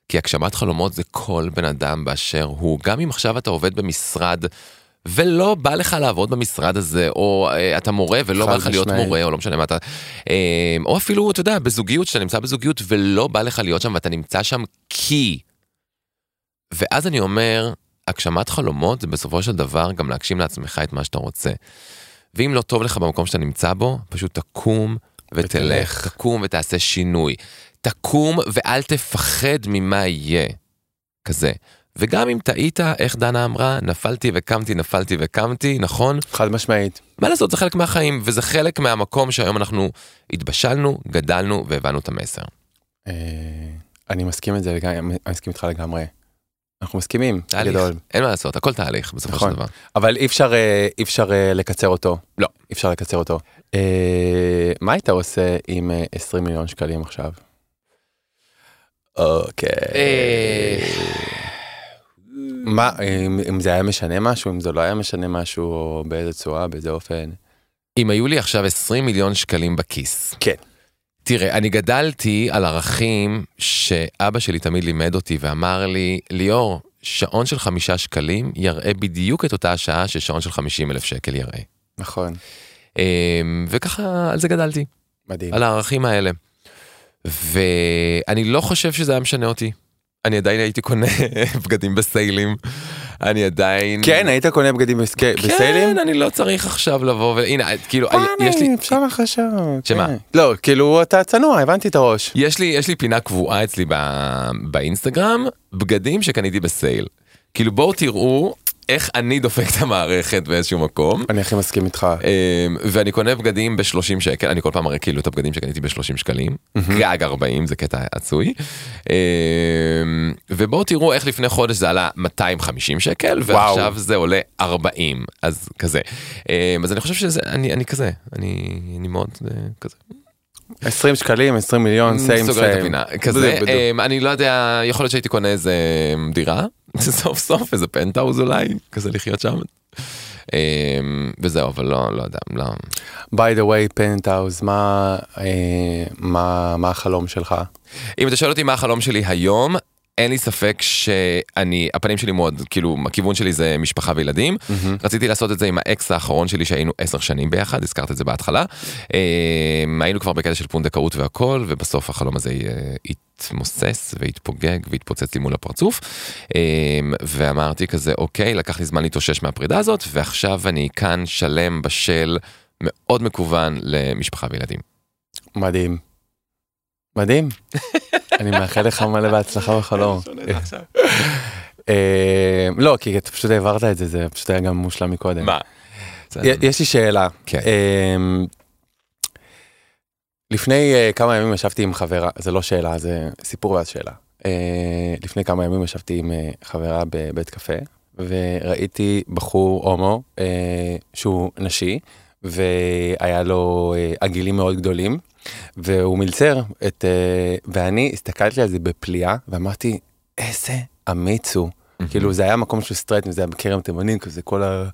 כי הגשמת חלומות זה כל בן אדם באשר הוא, גם אם עכשיו אתה עובד במשרד ולא בא לך לעבוד במשרד הזה, או אה, אתה מורה ולא בא לך להיות משמעית. מורה, או לא משנה מה אתה, אה, או אפילו, אתה יודע, בזוגיות, שאתה נמצא בזוגיות ולא בא לך להיות שם ואתה נמצא שם כי. ואז אני אומר, הגשמת חלומות זה בסופו של דבר גם להגשים לעצמך את מה שאתה רוצה. ואם לא טוב לך במקום שאתה נמצא בו, פשוט תקום ותלך, ותלך. תקום ותעשה שינוי. תקום ואל תפחד ממה יהיה. כזה. וגם אם טעית, איך דנה אמרה, נפלתי וקמתי, נפלתי וקמתי, נכון? חד משמעית. מה לעשות, זה חלק מהחיים, וזה חלק מהמקום שהיום אנחנו התבשלנו, גדלנו והבנו את המסר. אה, אני מסכים את זה לגמרי, אני מסכים איתך לגמרי. אנחנו מסכימים, תהליך, גדול. אין מה לעשות, הכל תהליך בסופו נכון. של דבר. אבל אי אפשר, אה, אי אפשר אה, לקצר אותו. לא. אי אפשר לקצר אותו. אה, מה היית עושה עם אה, 20 מיליון שקלים עכשיו? אוקיי. אה, מה, אם, אם זה היה משנה משהו, אם זה לא היה משנה משהו, או באיזה צורה, באיזה אופן? אם היו לי עכשיו 20 מיליון שקלים בכיס. כן. תראה, אני גדלתי על ערכים שאבא שלי תמיד לימד אותי ואמר לי, ליאור, שעון של חמישה שקלים יראה בדיוק את אותה השעה ששעון של 50 אלף שקל יראה. נכון, אמ, וככה על זה גדלתי, מדהים. על הערכים האלה. ואני לא חושב שזה היה משנה אותי. אני עדיין הייתי קונה בגדים בסיילים. אני עדיין... כן, היית קונה בגדים בסק- בסיילים? כן, אני לא צריך עכשיו לבוא והנה, כאילו, יש לי... אפשר לך עכשיו. שמה? כן. לא, כאילו אתה צנוע, הבנתי את הראש. יש לי, יש לי פינה קבועה אצלי ב, באינסטגרם, בגדים שקניתי בסייל. כאילו בואו תראו איך אני דופק את המערכת באיזשהו מקום. אני הכי מסכים איתך. אמ, ואני קונה בגדים ב-30 שקל, אני כל פעם מראה כאילו את הבגדים שקניתי ב-30 שקלים, גג 40 זה קטע עצוי. אמ, ובואו תראו איך לפני חודש זה עלה 250 שקל, ועכשיו זה עולה 40, אז כזה. אמ, אז אני חושב שזה, אני, אני כזה, אני, אני מאוד אה, כזה. 20 שקלים, 20 מיליון, סיים סיים. כזה, אמ, אני לא יודע, יכול להיות שהייתי קונה איזה דירה, סוף סוף איזה פנטהאוז אולי, כזה לחיות שם. אמ, וזהו, אבל לא, לא יודע, לא. by the way, פנטהאוז, מה, אה, מה, מה החלום שלך? אם אתה שואל אותי מה החלום שלי היום, אין לי ספק שאני, הפנים שלי מאוד, כאילו, הכיוון שלי זה משפחה וילדים. רציתי לעשות את זה עם האקס האחרון שלי שהיינו עשר שנים ביחד, הזכרת את זה בהתחלה. אמ, היינו כבר בקטע של פונדקאות והכל, ובסוף החלום הזה אה, התמוסס והתפוגג והתפוצץ לי מול הפרצוף. אמ, ואמרתי כזה, אוקיי, לקח לי זמן להתאושש מהפרידה הזאת, ועכשיו אני כאן שלם, בשל, מאוד מקוון למשפחה וילדים. מדהים. מדהים. אני מאחל לך מלא בהצלחה בחלום. אה, לא, כי אתה פשוט העברת את זה, זה פשוט היה גם מושלם מקודם. מה? יש לי שאלה. כן. לפני אה, כמה ימים ישבתי עם חברה, זה לא שאלה, זה סיפור ואז שאלה. אה, לפני כמה ימים ישבתי עם אה, חברה בבית קפה, וראיתי בחור הומו אה, שהוא נשי, והיה לו אה, עגילים מאוד גדולים, והוא מלצר את... אה, ואני הסתכלתי על זה בפליאה, ואמרתי, איזה אמיץ הוא. כאילו זה היה מקום של סטרייט, זה היה בכרם תימנים, כזה כל ה...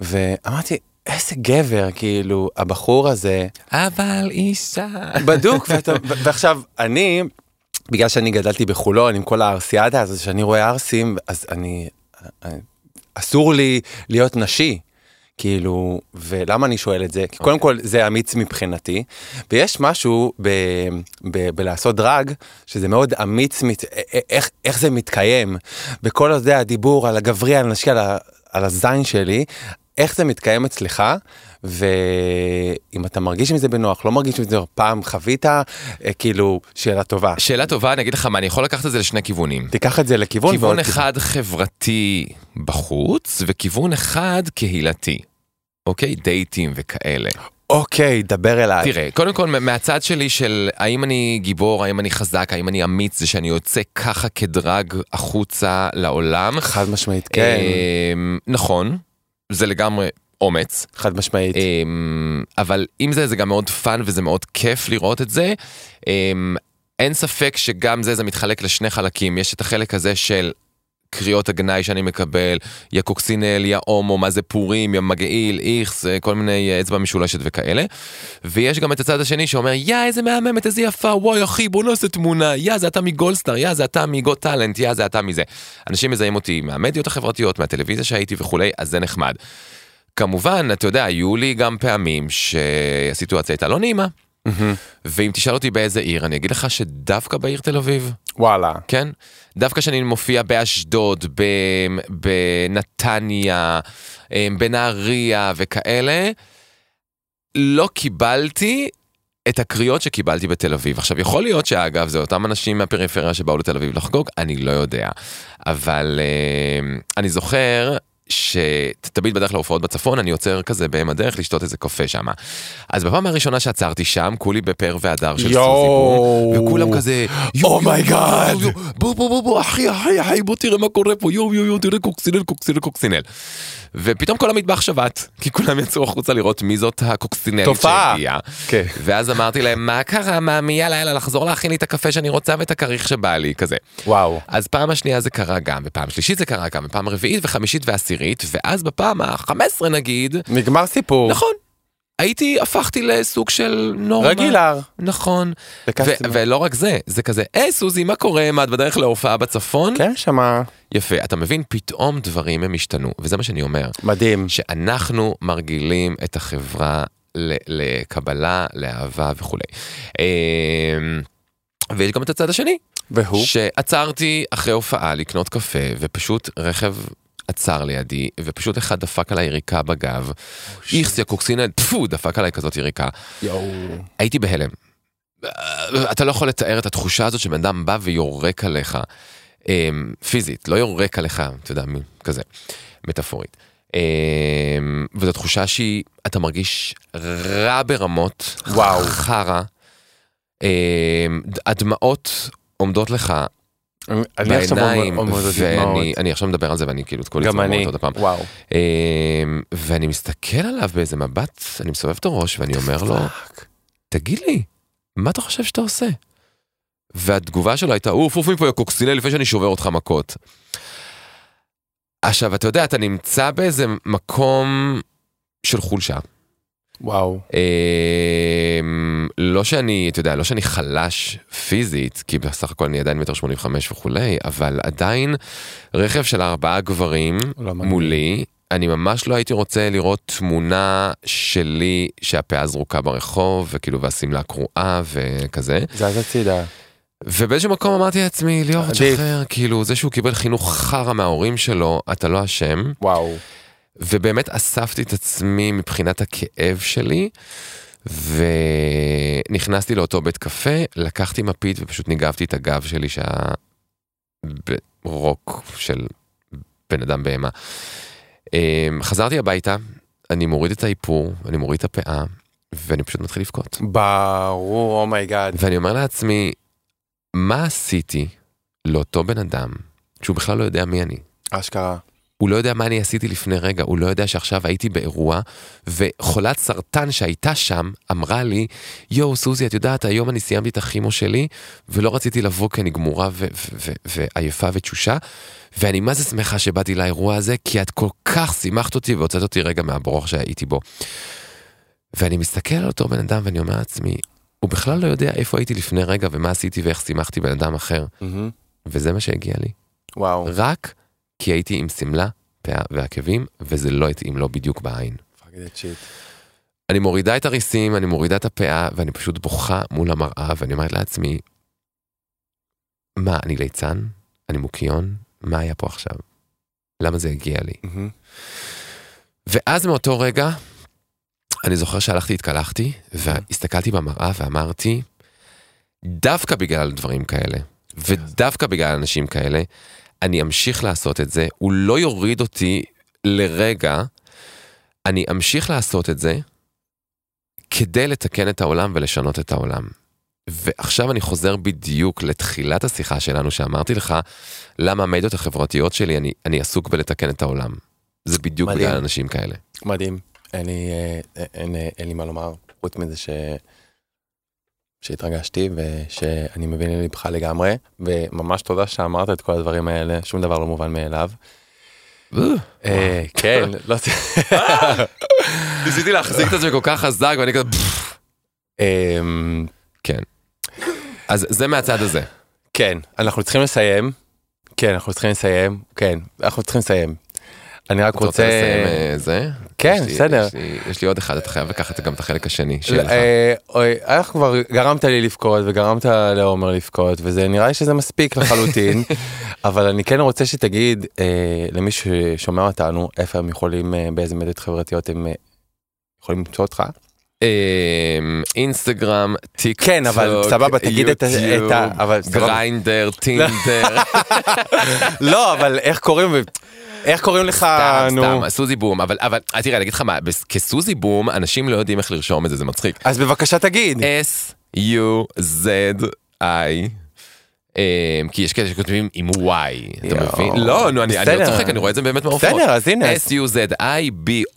ואמרתי, איזה גבר, כאילו, הבחור הזה, אבל אישה. בדוק, ואתה, ועכשיו, אני, בגלל שאני גדלתי בחולון עם כל הארסיאדה הזאת, שאני רואה ערסים, אז אני, אני- אסור לי להיות נשי. כאילו, ולמה אני שואל את זה? כי קודם כל זה אמיץ מבחינתי, ויש משהו ב, ב, בלעשות דרג, שזה מאוד אמיץ, מת, איך, איך זה מתקיים, וכל הזה הדיבור על הגברי, על הנשי, על, ה- על הזין שלי, איך זה מתקיים אצלך, ואם אתה מרגיש עם זה בנוח, לא מרגיש עם זה, פעם חווית, אה, כאילו, שאלה טובה. שאלה טובה, אני אגיד לך מה, אני יכול לקחת את זה לשני כיוונים. תיקח את זה לכיוון. כיוון אחד חברתי בחוץ, וכיוון אחד קהילתי. אוקיי? דייטים וכאלה. אוקיי, דבר אליי. תראה, קודם כל מהצד שלי של האם אני גיבור, האם אני חזק, האם אני אמיץ, זה שאני יוצא ככה כדראג החוצה לעולם. חד משמעית, כן. אמ, נכון, זה לגמרי אומץ. חד משמעית. אמ, אבל עם זה זה גם מאוד fun וזה מאוד כיף לראות את זה. אמ, אין ספק שגם זה זה מתחלק לשני חלקים יש את החלק הזה של קריאות הגנאי שאני מקבל יא קוקסינל יא הומו מה זה פורים יא מגעיל איכס אה, כל מיני אה, אצבע משולשת וכאלה. ויש גם את הצד השני שאומר יא איזה מהממת איזה יפה וואי אחי בוא נעשה תמונה יא זה אתה מגולדסטאר יא זה אתה מגוט טאלנט יא זה אתה מזה. אנשים מזהים אותי מהמדיות החברתיות מהטלוויזיה שהייתי וכולי אז זה נחמד. כמובן, אתה יודע, היו לי גם פעמים שהסיטואציה הייתה לא נעימה. ואם תשאל אותי באיזה עיר, אני אגיד לך שדווקא בעיר תל אביב, וואלה. כן? דווקא כשאני מופיע באשדוד, בנתניה, אמ, בנהריה וכאלה, לא קיבלתי את הקריאות שקיבלתי בתל אביב. עכשיו, יכול להיות שאגב, זה אותם אנשים מהפריפריה שבאו לתל אביב לחגוג, אני לא יודע. אבל אמ, אני זוכר שתמיד בדרך להופעות בצפון אני עוצר כזה באם הדרך לשתות איזה קפה שם. אז בפעם הראשונה שעצרתי שם כולי בפאר והדר של. סוזי בום, וכולם כזה Oh my god. יואו, בוא בוא בוא בוא אחי אחי אחי בוא תראה מה קורה פה יואו יואו יואו תראה קוקסינל קוקסינל קוקסינל. ופתאום כל המטבח שבת כי כולם יצאו החוצה לראות מי זאת הקוקסינלית. שהגיעה. כן. ואז אמרתי להם מה קרה מאמי יאללה יאללה לחזור להכין לי את הקפה שאני רוצה ואת הכריך שבא לי כזה. וואו. אז פעם השנייה זה קרה גם, ופעם שלישית זה קרה גם, ופעם רביעית וחמישית ועשירית, ואז בפעם ה-15 נגיד, נגמר סיפור. נכון, הייתי, הפכתי לסוג של נורמה. רגילה. נכון. ו- ולא רק זה, זה כזה, היי סוזי, מה קורה? מה את בדרך להופעה בצפון? כן, שמה. יפה, אתה מבין, פתאום דברים הם השתנו, וזה מה שאני אומר, מדהים. שאנחנו מרגילים את החברה לקבלה, לאהבה וכולי. אמ, ויש גם את הצד השני, והוא? שעצרתי אחרי הופעה לקנות קפה ופשוט רכב עצר לידי ופשוט אחד דפק עליי יריקה בגב. איכס יא קוקסינל, טפו, דפק עליי כזאת יריקה. יואו. הייתי בהלם. אתה לא יכול לתאר את התחושה הזאת שבן אדם בא ויורק עליך אמ, פיזית, לא יורק עליך, אתה יודע, כזה, מטאפורית. אמ, וזו תחושה שהיא, אתה מרגיש רע ברמות, וואו. חרא. אמ, הדמעות עומדות לך בעיניים, את הדמעות. ואני אני עכשיו מדבר על זה ואני כאילו את כל אני. עוד פעם. וואו. אמ, ואני מסתכל עליו באיזה מבט, אני מסובב את הראש ואני אומר לו, תגיד לי, מה אתה חושב שאתה עושה? והתגובה שלו הייתה, עוף, עוף מפה קוקסינל לפני שאני שובר אותך מכות. עכשיו, אתה יודע, אתה נמצא באיזה מקום של חולשה. וואו. אמ, לא שאני, אתה יודע, לא שאני חלש פיזית, כי בסך הכל אני עדיין מטר שמונים וחמש וכולי, אבל עדיין רכב של ארבעה גברים לא. מולי, אני ממש לא הייתי רוצה לראות תמונה שלי שהפאה זרוקה ברחוב, וכאילו והשמלה קרועה וכזה. זז הצידה. ובאיזשהו מקום אמרתי לעצמי, ליאור. תשחרר, כאילו, זה שהוא קיבל חינוך חרא מההורים שלו, אתה לא אשם. וואו. ובאמת אספתי את עצמי מבחינת הכאב שלי, ונכנסתי לאותו בית קפה, לקחתי מפית ופשוט ניגבתי את הגב שלי שהיה ברוק של בן אדם בהמה. אמ, חזרתי הביתה, אני מוריד את האיפור, אני מוריד את הפאה, ואני פשוט מתחיל לבכות. ברור, oh my god. ואני אומר לעצמי, מה עשיתי לאותו בן אדם, שהוא בכלל לא יודע מי אני? אשכרה. הוא לא יודע מה אני עשיתי לפני רגע, הוא לא יודע שעכשיו הייתי באירוע, וחולת סרטן שהייתה שם אמרה לי, יואו סוזי, את יודעת, היום אני סיימתי את הכימו שלי, ולא רציתי לבוא כי אני גמורה ועייפה ותשושה, ואני מה זה שמחה שבאתי לאירוע הזה, כי את כל כך שימחת אותי והוצאת אותי רגע מהברוך שהייתי בו. ואני מסתכל על אותו בן אדם ואני אומר לעצמי, הוא בכלל לא יודע איפה הייתי לפני רגע ומה עשיתי ואיך שימחתי בן אדם אחר, מהמם. וזה מה שהגיע לי. וואו. רק כי הייתי עם שמלה, פאה ועקבים, וזה לא התאים לו בדיוק בעין. אני מורידה את הריסים, אני מורידה את הפאה, ואני פשוט בוכה מול המראה, ואני אומרת לעצמי, מה, אני ליצן? אני מוקיון? מה היה פה עכשיו? למה זה הגיע לי? ואז מאותו רגע, אני זוכר שהלכתי, התקלחתי, והסתכלתי במראה ואמרתי, דווקא בגלל דברים כאלה, ודווקא בגלל אנשים כאלה, אני אמשיך לעשות את זה, הוא לא יוריד אותי לרגע, אני אמשיך לעשות את זה כדי לתקן את העולם ולשנות את העולם. ועכשיו אני חוזר בדיוק לתחילת השיחה שלנו שאמרתי לך, למה המדיות החברתיות שלי, אני, אני עסוק בלתקן את העולם. זה בדיוק מדהים. בגלל אנשים כאלה. מדהים, אין לי, אין, אין, אין לי מה לומר, חוץ מזה ש... שהתרגשתי ושאני מבין ללבך לגמרי, וממש תודה שאמרת את כל הדברים האלה, שום דבר לא מובן מאליו. אה, כן, לא... ניסיתי להחזיק את עצמי כל כך חזק ואני כזה... אמ, כן. אז זה מהצד הזה. כן, אנחנו צריכים לסיים. כן, אנחנו צריכים לסיים. כן, אנחנו צריכים לסיים. אני רק רוצה... אתה רוצה לסיים אה, זה? כן, בסדר. יש לי עוד אחד, אתה חייב לקחת גם את החלק השני אה, איך כבר גרמת לי לבכות וגרמת לעומר לבכות, וזה נראה לי שזה מספיק לחלוטין, אבל אני כן רוצה שתגיד אה, למי ששומע אותנו, איפה הם יכולים, באיזה מדיות חברתיות הם יכולים למצוא אותך. אינסטגרם, טיק טוק, כן אבל סבבה תגיד את ה... גריינדר, טינדר. לא אבל איך קוראים איך קוראים לך נו סתם סוזי בום אבל אבל תראה אני אגיד לך מה כסוזי בום אנשים לא יודעים איך לרשום את זה זה מצחיק אז בבקשה תגיד S U Z I אמ, כי יש כאלה שכותבים עם y, אתה מבין? לא, נו, אני לא צוחק, אני רואה את זה באמת מעופות. בסדר, אז הנה. S-U-Z-I-B-O-U-M,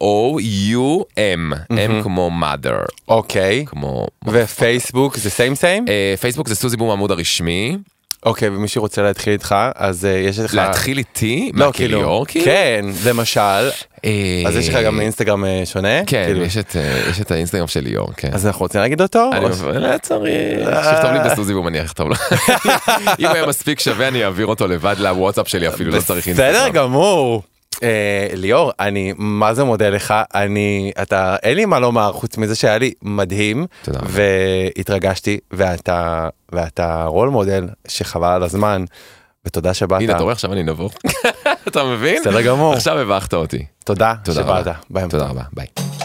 M כמו mother. אוקיי. כמו... ופייסבוק זה סיים סיים? פייסבוק זה סוזי בום העמוד הרשמי. אוקיי ומי שרוצה להתחיל איתך אז uh, יש לך להתחיל איתי? לא כאילו כן למשל. אה, אז יש לך גם אינסטגרם אה, שונה? כן כאילו. יש את האינסטגרם של ליאור כן. אז אנחנו רוצים להגיד אותו? לא צריך. שיכתוב לי בסוזי והוא מניח לכתוב לו. אם הוא היה מספיק שווה אני אעביר אותו לבד לוואטסאפ שלי אפילו לא צריך אינסטגרם. בסדר גמור. אה, ליאור אני מה זה מודה לך אני אתה אין לי מה לומר חוץ מזה שהיה לי מדהים והתרגשתי ואתה ואתה רול מודל שחבל על הזמן ותודה שבאת. הנה אתה רואה עכשיו אני נבוך אתה מבין? בסדר גמור. עכשיו הבכת אותי. תודה שבאת. תודה רבה ביי.